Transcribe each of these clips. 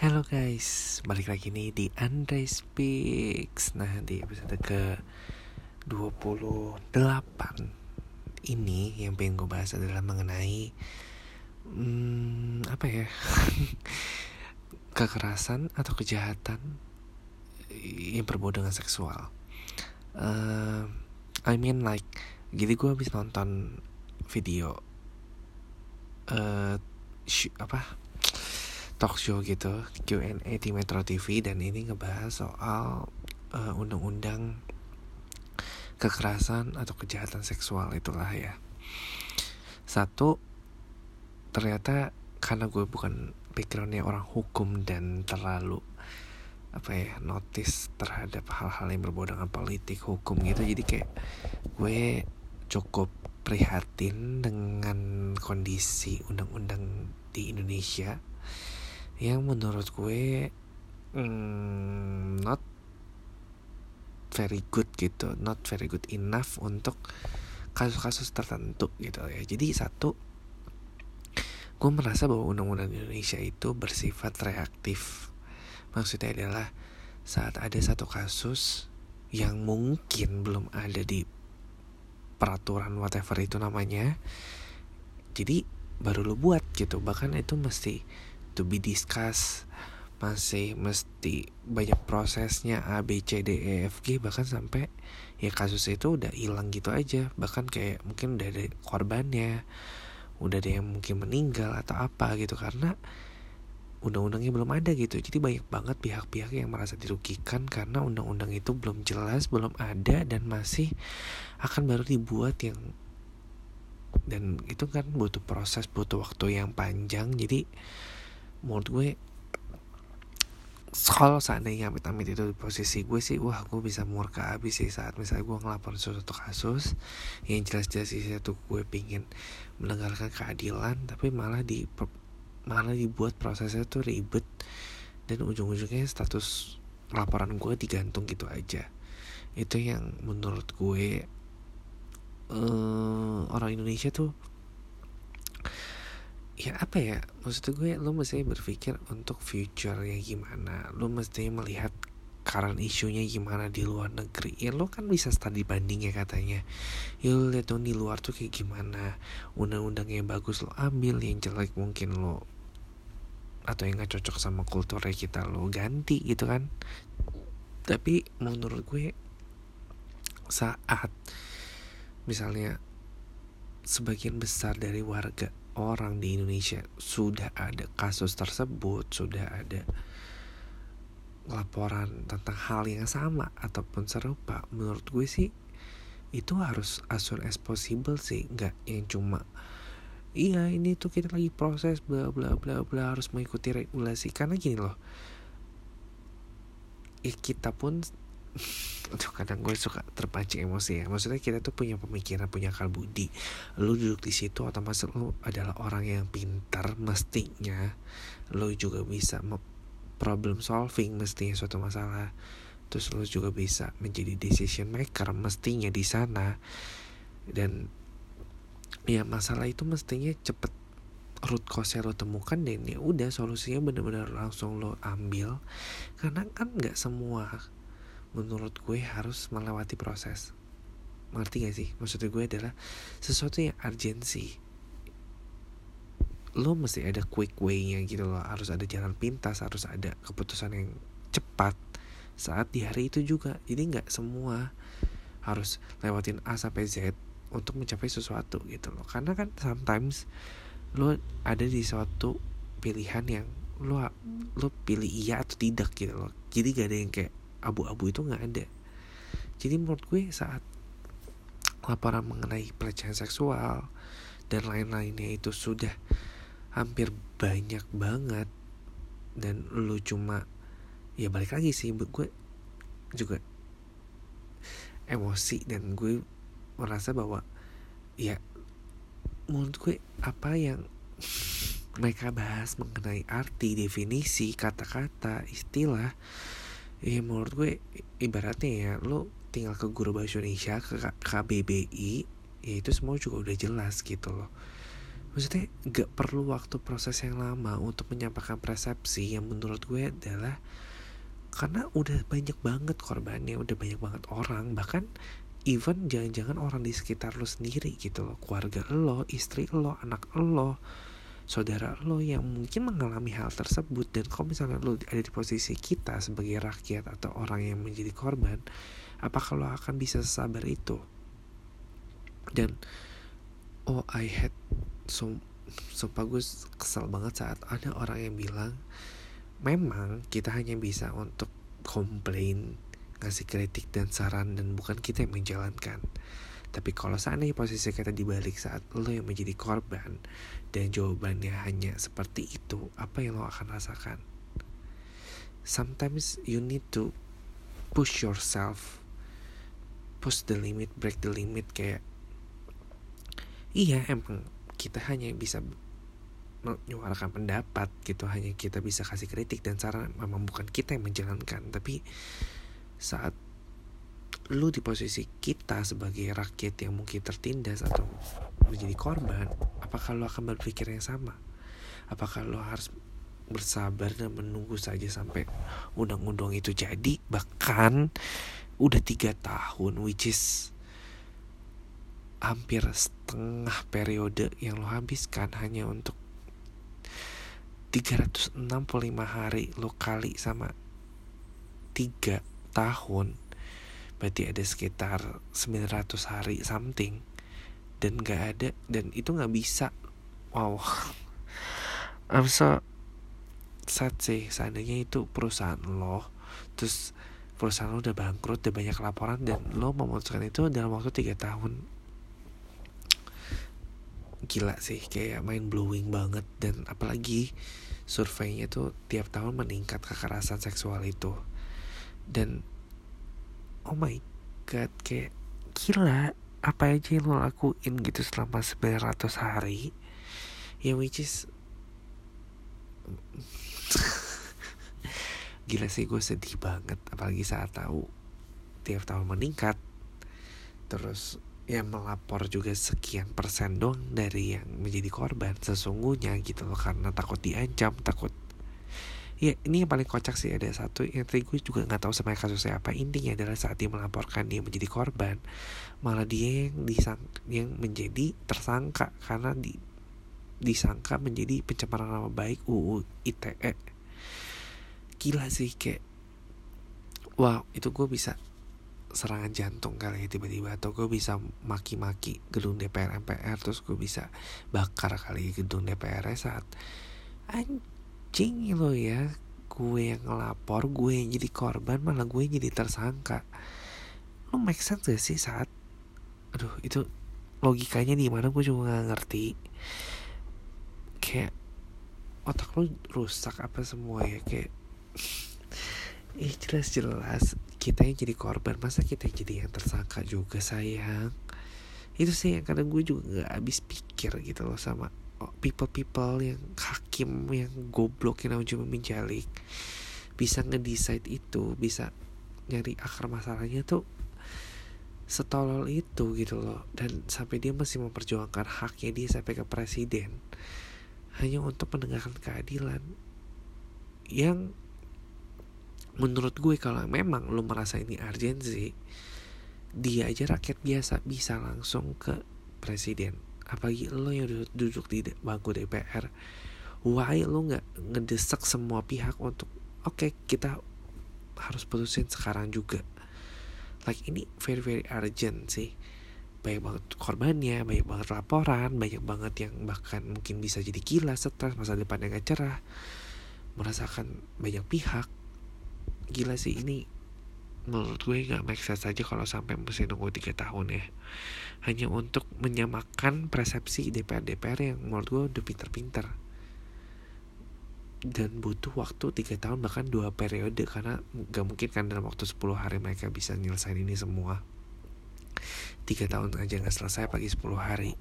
Halo guys, balik lagi nih di Andre Speaks. Nah di episode ke 28 Ini yang pengen gue bahas adalah mengenai hmm, Apa ya? Kekerasan atau kejahatan Yang berbau dengan seksual. Uh, I mean like Jadi gue habis nonton video uh, Apa talk show gitu Q&A di Metro TV dan ini ngebahas soal uh, undang-undang kekerasan atau kejahatan seksual itulah ya. Satu ternyata karena gue bukan backgroundnya orang hukum dan terlalu apa ya notice terhadap hal-hal yang berbau dengan politik hukum gitu jadi kayak gue cukup prihatin dengan kondisi undang-undang di Indonesia yang menurut gue mm, not very good gitu. Not very good enough untuk kasus-kasus tertentu gitu ya. Jadi satu gue merasa bahwa undang-undang Indonesia itu bersifat reaktif. Maksudnya adalah saat ada satu kasus yang mungkin belum ada di peraturan whatever itu namanya jadi baru lo buat gitu. Bahkan itu mesti to be discussed. Masih mesti banyak prosesnya A B C D E F G bahkan sampai ya kasus itu udah hilang gitu aja. Bahkan kayak mungkin udah ada korbannya udah ada yang mungkin meninggal atau apa gitu. Karena undang-undangnya belum ada gitu. Jadi banyak banget pihak-pihak yang merasa dirugikan karena undang-undang itu belum jelas belum ada dan masih akan baru dibuat yang dan itu kan butuh proses butuh waktu yang panjang. Jadi menurut gue kalau seandainya amit-amit itu di posisi gue sih wah gue bisa murka abis sih saat misalnya gue ngelapor suatu kasus yang jelas-jelas sih tuh gue pingin mendengarkan keadilan tapi malah di malah dibuat prosesnya tuh ribet dan ujung-ujungnya status laporan gue digantung gitu aja. Itu yang menurut gue uh, orang Indonesia tuh ya apa ya? Maksud gue lo mesti berpikir untuk future ya gimana. Lo mesti melihat current isunya gimana di luar negeri. Ya lo kan bisa studi banding ya katanya. Ya lo lihat dong di luar tuh kayak gimana. Undang-undang yang bagus lo ambil yang jelek mungkin lo atau yang gak cocok sama kulturnya kita lo ganti gitu kan. Tapi menurut gue saat misalnya sebagian besar dari warga orang di Indonesia sudah ada kasus tersebut, sudah ada laporan tentang hal yang sama ataupun serupa, menurut gue sih itu harus as soon as possible sih, nggak yang cuma iya ini tuh kita lagi proses bla bla bla bla harus mengikuti regulasi. Karena gini loh ya kita pun Aduh kadang gue suka terpancing emosi ya. Maksudnya kita tuh punya pemikiran, punya akal budi. Lu duduk di situ otomatis lu adalah orang yang pintar Mestinya lu juga bisa problem solving mestinya suatu masalah. Terus lu juga bisa menjadi decision maker mestinya di sana. Dan ya masalah itu mestinya cepet root cause lo temukan dan ya udah solusinya bener-bener langsung lo ambil. Karena kan nggak semua menurut gue harus melewati proses. Ngerti gak sih? Maksudnya gue adalah sesuatu yang urgensi lo mesti ada quick way-nya gitu loh. Harus ada jalan pintas harus ada keputusan yang cepat saat di hari itu juga. Jadi nggak semua harus lewatin A sampai Z untuk mencapai sesuatu gitu loh. Karena kan sometimes lo ada di suatu pilihan yang lo lo pilih iya atau tidak gitu loh. Jadi gak ada yang kayak abu-abu itu nggak ada. Jadi menurut gue saat laporan mengenai pelecehan seksual dan lain-lainnya itu sudah hampir banyak banget dan lu cuma ya balik lagi sih gue juga emosi dan gue merasa bahwa ya menurut gue apa yang mereka bahas mengenai arti definisi kata-kata istilah ya menurut gue ibaratnya ya lo tinggal ke guru bahasa Indonesia ke KBBI ya itu semua juga udah jelas gitu loh. Maksudnya gak perlu waktu proses yang lama untuk menyampaikan persepsi. Yang menurut gue adalah karena udah banyak banget korbannya udah banyak banget orang bahkan even jangan-jangan orang di sekitar lo sendiri gitu loh. Keluarga lo istri lo anak lo saudara lo yang mungkin mengalami hal tersebut dan kalau misalnya lo ada di posisi kita sebagai rakyat atau orang yang menjadi korban apakah lo akan bisa sabar itu? Dan oh I had so so bagus kesel banget saat ada orang yang bilang memang kita hanya bisa untuk komplain ngasih kritik dan saran dan bukan kita yang menjalankan tapi kalau seandainya posisi kita dibalik saat lo yang menjadi korban dan jawabannya hanya seperti itu, apa yang lo akan rasakan? Sometimes you need to push yourself, push the limit, break the limit kayak iya emang kita hanya bisa menyuarakan pendapat gitu hanya kita bisa kasih kritik dan saran memang bukan kita yang menjalankan tapi saat lu di posisi kita sebagai rakyat yang mungkin tertindas atau menjadi korban, apakah lo akan berpikir yang sama? Apakah lo harus bersabar dan menunggu saja sampai undang-undang itu jadi? Bahkan udah tiga tahun, which is hampir setengah periode yang lo habiskan hanya untuk 365 hari lo kali sama tiga tahun berarti ada sekitar 900 hari something. Dan gak ada dan itu gak bisa. Wow. I'm so sad sih. Seandainya itu perusahaan lo terus perusahaan lo udah bangkrut udah banyak laporan dan lo memutuskan itu dalam waktu tiga tahun. Gila sih kayak main blowing banget. Dan apalagi surveinya tuh tiap tahun meningkat kekerasan seksual itu. Dan oh my god kayak gila apa aja yang lo lakuin gitu selama 900 hari? Ya which is gila sih gue sedih banget apalagi saat tahu tiap tahun meningkat. Terus yang melapor juga sekian persen dong dari yang menjadi korban sesungguhnya gitu loh karena takut diancam takut ya ini yang paling kocak sih ada satu yang tadi gue juga nggak tahu sama kasusnya apa intinya adalah saat dia melaporkan dia menjadi korban malah dia yang disang yang menjadi tersangka karena di disangka menjadi pencemaran nama baik UU ITE gila sih kayak wow itu gue bisa serangan jantung kali ya tiba-tiba atau gue bisa maki-maki gedung DPR MPR terus gue bisa bakar kali gedung DPR saat anjing lo ya. Gue yang ngelapor gue yang jadi korban malah gue yang jadi tersangka. Lo make sense gak sih saat aduh itu logikanya di mana gue juga gak ngerti. Kayak otak lo rusak apa semua ya kayak Ih jelas-jelas kita yang jadi korban masa kita yang jadi yang tersangka juga sayang. Itu sih yang kadang gue juga gak habis pikir gitu loh sama people-people yang hakim yang goblok yang cuma menjalik bisa ngedecide itu bisa nyari akar masalahnya tuh setolol itu gitu loh. Dan sampai dia masih memperjuangkan haknya dia sampai ke presiden hanya untuk mendengarkan keadilan yang menurut gue kalau memang lo merasa ini urgency dia aja rakyat biasa bisa langsung ke presiden apalagi lo yang duduk di bangku DPR why lo nggak ngedesak semua pihak untuk oke okay, kita harus putusin sekarang juga. Like ini very very urgent sih. Banyak banget korbannya banyak banget laporan banyak banget yang bahkan mungkin bisa jadi gila stres masa depan yang gak cerah. Merasakan banyak pihak. Gila sih ini menurut gue gak make sense aja kalau sampai mesti nunggu tiga tahun ya hanya untuk menyamakan persepsi DPR-DPR yang menurut gue udah pinter-pinter. Dan butuh waktu tiga tahun bahkan dua periode karena gak mungkin kan dalam waktu 10 hari mereka bisa nyelesain ini semua. Tiga tahun aja gak selesai pagi 10 hari.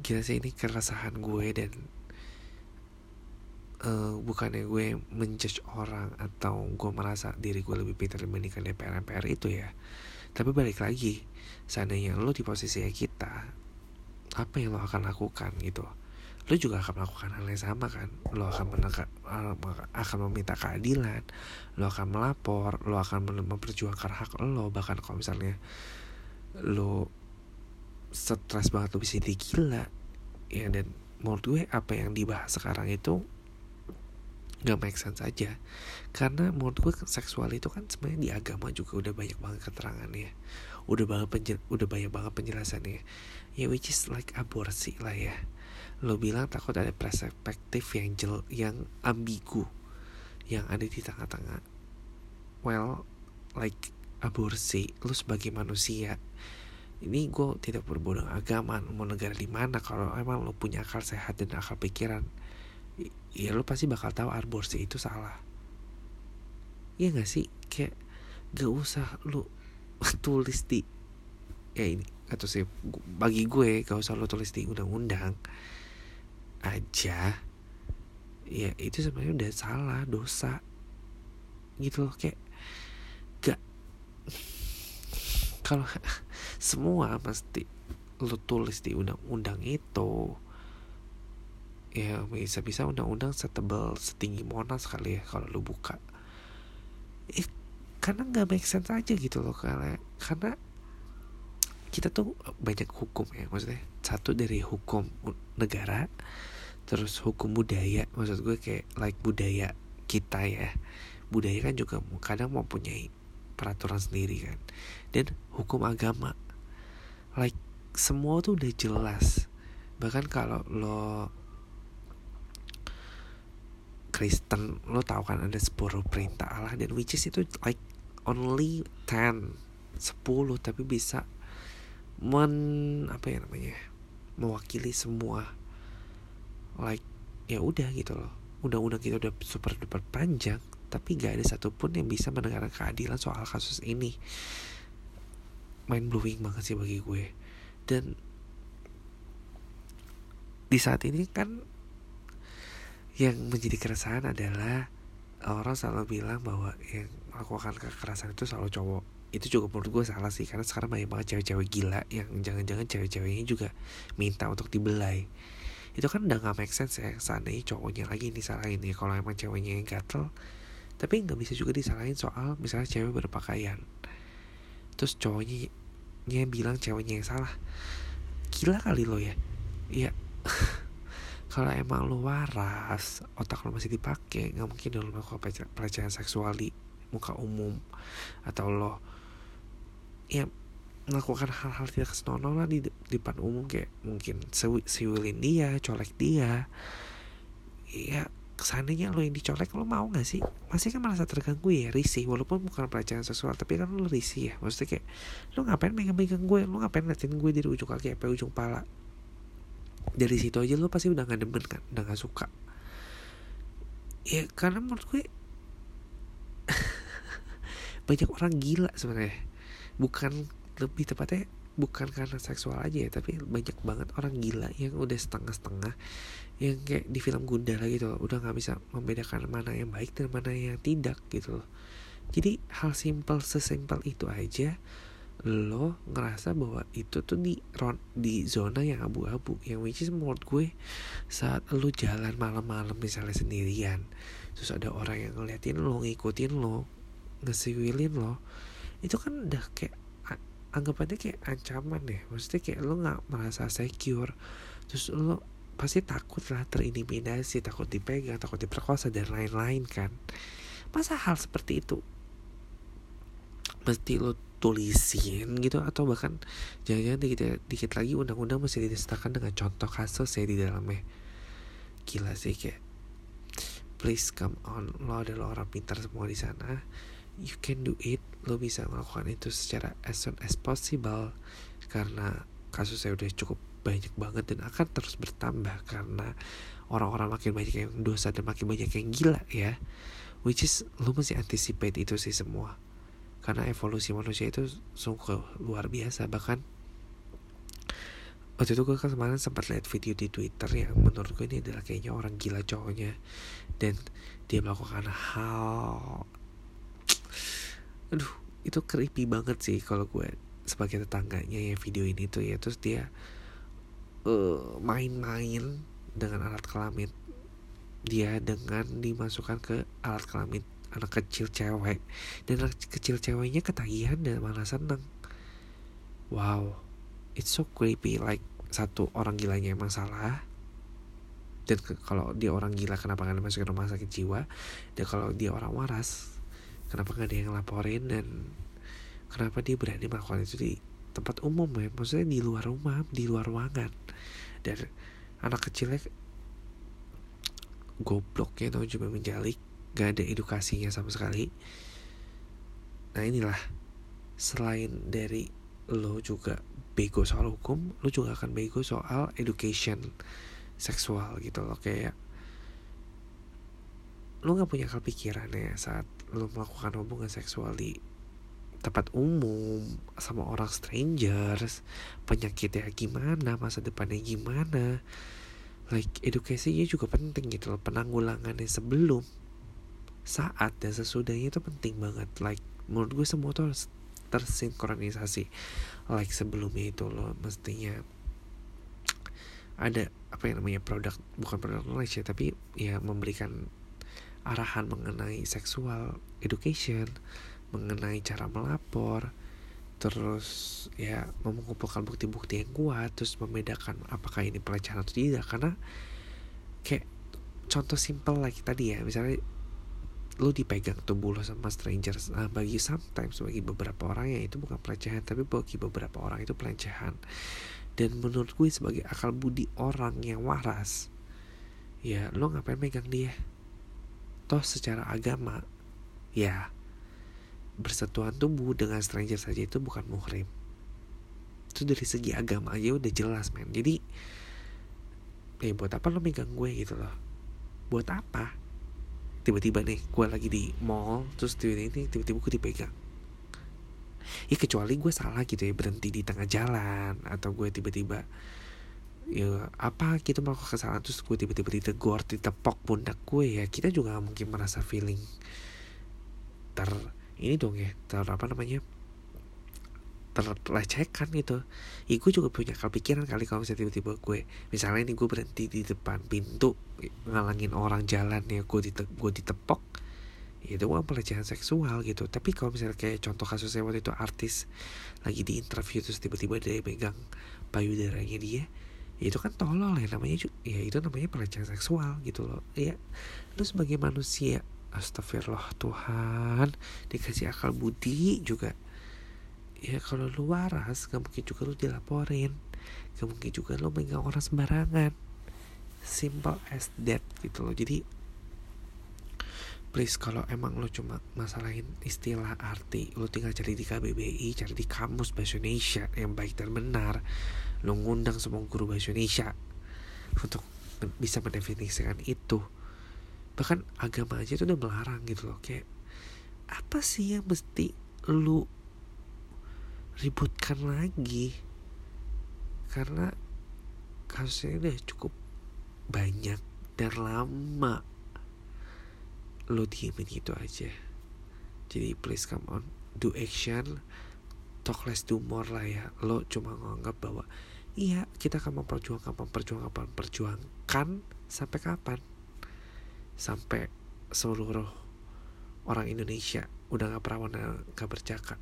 Gila sih ini keresahan gue dan uh, bukannya gue menjudge orang atau gue merasa diri gue lebih pintar dibandingkan DPR MPR itu ya tapi balik lagi seandainya lo di posisi kita apa yang lo akan lakukan gitu? Lo juga akan melakukan hal yang sama kan? Lo akan menegak, akan meminta keadilan lo akan melapor lo akan memperjuangkan hak lo. Bahkan kalau misalnya lo stres banget lo bisa jadi gila ya dan menurut gue apa yang dibahas sekarang itu gak make sense aja. Karena menurut gue seksual itu kan sebenarnya di agama juga udah banyak banget keterangannya udah banget penjel, udah banyak banget penjelasannya ya. Which is like aborsi lah ya. Lo bilang takut ada perspektif yang jel yang ambigu yang ada di tengah-tengah. Well like aborsi lo sebagai manusia ini gue tidak berbodong agama mau negara di mana kalau emang lo punya akal sehat dan akal pikiran ya lo pasti bakal tahu aborsi itu salah. Iya gak sih? Kayak gak usah lo tulis di ya ini atau sih bagi gue gak usah lo tulis di undang-undang aja. Ya itu sebenarnya udah salah dosa. Gitu loh kayak gak kalau semua mesti lo tulis di undang-undang itu ya bisa-bisa undang-undang setebal setinggi monas kali ya kalau lo buka. Eh, karena nggak make sense aja gitu loh karena karena kita tuh banyak hukum ya maksudnya. Satu dari hukum negara terus hukum budaya. Maksud gue kayak like budaya kita ya. Budaya kan juga kadang mempunyai peraturan sendiri kan. Dan hukum agama. Like semua tuh udah jelas. Bahkan kalau lo Kristen lo tahu kan ada 10 perintah Allah dan which is itu like only 10 10 tapi bisa men apa ya namanya mewakili semua like ya udah gitu loh. Undang-undang kita udah super duper panjang tapi gak ada satupun yang bisa mendengarkan keadilan soal kasus ini. Mind blowing banget sih bagi gue. Dan di saat ini kan yang menjadi keresahan adalah orang selalu bilang bahwa yang melakukan kekerasan itu selalu cowok. Itu juga menurut gue salah sih karena sekarang banyak banget cewek-cewek gila yang jangan-jangan cewek-ceweknya juga minta untuk dibelai. Itu kan udah gak make sense ya seandainya cowoknya lagi disalahin ya kalau emang ceweknya yang gatel tapi nggak bisa juga disalahin soal misalnya cewek berpakaian. Terus cowoknya nya bilang ceweknya yang salah. Gila kali lo ya. Ya kalau emang lo waras otak lo masih dipakai nggak mungkin lo melakukan pelecehan seksual di muka umum atau lo ya melakukan hal-hal tidak senonoh lah di, di depan umum kayak mungkin siwilin dia, colek dia. Ya seandainya lo yang dicolek lo mau gak sih? Masih kan merasa terganggu ya, risih walaupun bukan pelecehan seksual tapi kan lo risih ya. Maksudnya kayak lo ngapain megang-megang gue, lo ngapain ngeliatin gue dari ujung kaki sampai ujung pala. Dari situ aja lo pasti udah gak demen kan, udah gak suka. Ya karena menurut gue banyak orang gila sebenarnya. Bukan lebih tepatnya bukan karena seksual aja ya tapi banyak banget orang gila yang udah setengah-setengah yang kayak di film Gundala gitu loh udah nggak bisa membedakan mana yang baik dan mana yang tidak gitu loh jadi hal simpel sesimpel itu aja lo ngerasa bahwa itu tuh di di zona yang abu-abu yang which is menurut gue saat lo jalan malam-malam misalnya sendirian terus ada orang yang ngeliatin lo ngikutin lo ngesiwilin lo itu kan udah kayak anggapannya kayak ancaman deh maksudnya kayak lo nggak merasa secure. Terus lo pasti takut lah terintimidasi takut dipegang takut diperkosa dan lain-lain kan. Masa hal seperti itu mesti lo tulisin gitu atau bahkan jangan-jangan dikit, dikit lagi undang-undang mesti disertakan dengan contoh kasus ya di dalamnya. Gila sih kayak please come on lo adalah orang pintar semua di sana. You can do it. Lo bisa melakukan itu secara as soon as possible. Karena kasusnya udah cukup banyak banget dan akan terus bertambah karena orang-orang makin banyak yang dosa dan makin banyak yang gila ya. Which is lo mesti anticipate itu sih semua karena evolusi manusia itu sungguh luar biasa. Bahkan waktu itu gue kan kemarin sempat lihat video di Twitter yang menurut gue ini adalah kayaknya orang gila cowoknya. Dan dia melakukan hal aduh itu creepy banget sih kalau gue sebagai tetangganya ya video ini tuh ya. Terus dia uh, main-main dengan alat kelamin dia dengan dimasukkan ke alat kelamin anak kecil cewek. Dan anak kecil ceweknya ketagihan dan malah seneng. Wow it's so creepy like satu orang gilanya emang salah. Dan kalau dia orang gila kenapa nggak dimasukin rumah sakit jiwa? Dan kalau dia orang waras kenapa nggak ada yang laporin dan kenapa dia berani melakukan itu di tempat umum ya? Maksudnya di luar rumah di luar ruangan. Dan anak kecilnya goblok ya tau cuma menjalik gak ada edukasinya sama sekali. Nah inilah. Selain dari lo juga bego soal hukum lo juga akan bego soal education seksual gitu loh. Kayak lu nggak punya kepikiran ya saat lu melakukan hubungan seksual di tempat umum sama orang strangers penyakitnya gimana masa depannya gimana. Like edukasinya juga penting gitu loh penanggulangannya sebelum saat dan sesudahnya itu penting banget. Like menurut gue semua tuh harus tersinkronisasi. Like sebelumnya itu loh mestinya ada apa yang namanya produk bukan produk knowledge ya tapi ya memberikan arahan mengenai seksual education mengenai cara melapor terus ya mengumpulkan bukti-bukti yang kuat terus membedakan apakah ini pelecehan atau tidak. Karena kayak contoh simple lagi like tadi ya misalnya lu dipegang tubuh lo sama strangers. Nah, bagi sometimes bagi beberapa orang ya itu bukan pelecehan tapi bagi beberapa orang itu pelecehan. Dan menurut gue sebagai akal budi orang yang waras ya lo ngapain megang dia? Toh secara agama ya bersentuhan tubuh dengan stranger saja itu bukan muhrim. Itu dari segi agama aja udah jelas men. Jadi eh buat apa lo megang gue gitu loh? Buat apa tiba-tiba nih gue lagi di mall terus tiba-tiba tiba-tiba gue dipegang. Ya kecuali gue salah gitu ya berhenti di tengah jalan atau gue tiba-tiba ya apa kita melakukan kesalahan terus gue tiba-tiba ditegur ditepok pundak gue ya kita juga mungkin merasa feeling ter ini dong ya ter apa namanya terlecehkan gitu. Ya gue juga punya kepikiran kali kalau misalnya tiba-tiba gue misalnya ini gue berhenti di depan pintu ngalangin orang jalan ya gue dite gue ditepok ya itu kan pelecehan seksual gitu. Tapi kalau misalnya kayak contoh kasusnya waktu itu artis lagi di interview terus tiba-tiba dia pegang payudaranya dia ya itu kan tolol ya namanya ya itu namanya pelecehan seksual gitu loh. Ya lu sebagai manusia astagfirullah Tuhan dikasih akal budi juga ya kalau lu waras gak mungkin juga lu dilaporin. Gak mungkin juga lu megang orang sembarangan. Simple as that gitu loh. Jadi please kalau emang lo cuma masalahin istilah arti lo tinggal cari di KBBI cari di kamus bahasa Indonesia yang baik dan benar lo ngundang semua guru bahasa Indonesia untuk bisa mendefinisikan itu. Bahkan agama aja itu udah melarang gitu loh. Kayak apa sih yang mesti lu ributkan lagi. Karena kasusnya udah cukup banyak dan lama. Lo diemin gitu aja. Jadi please come on do action. Talk less do more lah ya. Lo cuma nganggap bahwa iya kita akan memperjuangkan memperjuangkan memperjuangkan sampai kapan? Sampai seluruh orang Indonesia udah gak perawan gak bercakap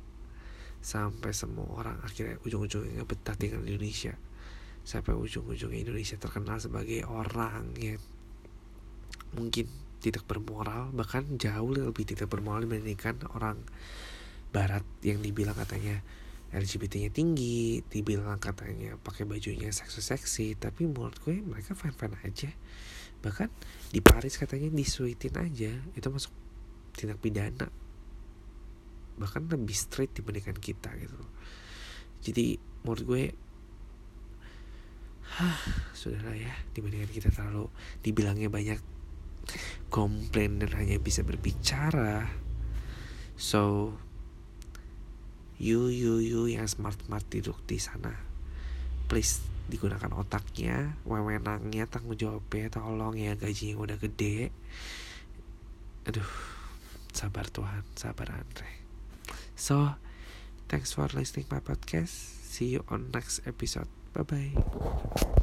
sampai semua orang akhirnya ujung-ujungnya betah tinggal di Indonesia sampai ujung-ujungnya Indonesia terkenal sebagai orang yang mungkin tidak bermoral bahkan jauh lebih tidak bermoral dibandingkan orang Barat yang dibilang katanya LGBT-nya tinggi, dibilang katanya pakai bajunya seksi-seksi, tapi menurut gue mereka fan-fan aja. Bahkan di Paris katanya disuitin aja, itu masuk tindak pidana bahkan lebih straight dibandingkan kita gitu. Jadi menurut gue Hah, sudahlah ya dibandingkan kita terlalu dibilangnya banyak komplain dan hanya bisa berbicara. So you you you yang smart smart duduk di sana please digunakan otaknya wewenangnya tanggung jawabnya tolong ya gaji yang udah gede. Aduh sabar Tuhan sabar Andre So, thanks for listening my podcast. See you on next episode. Bye bye.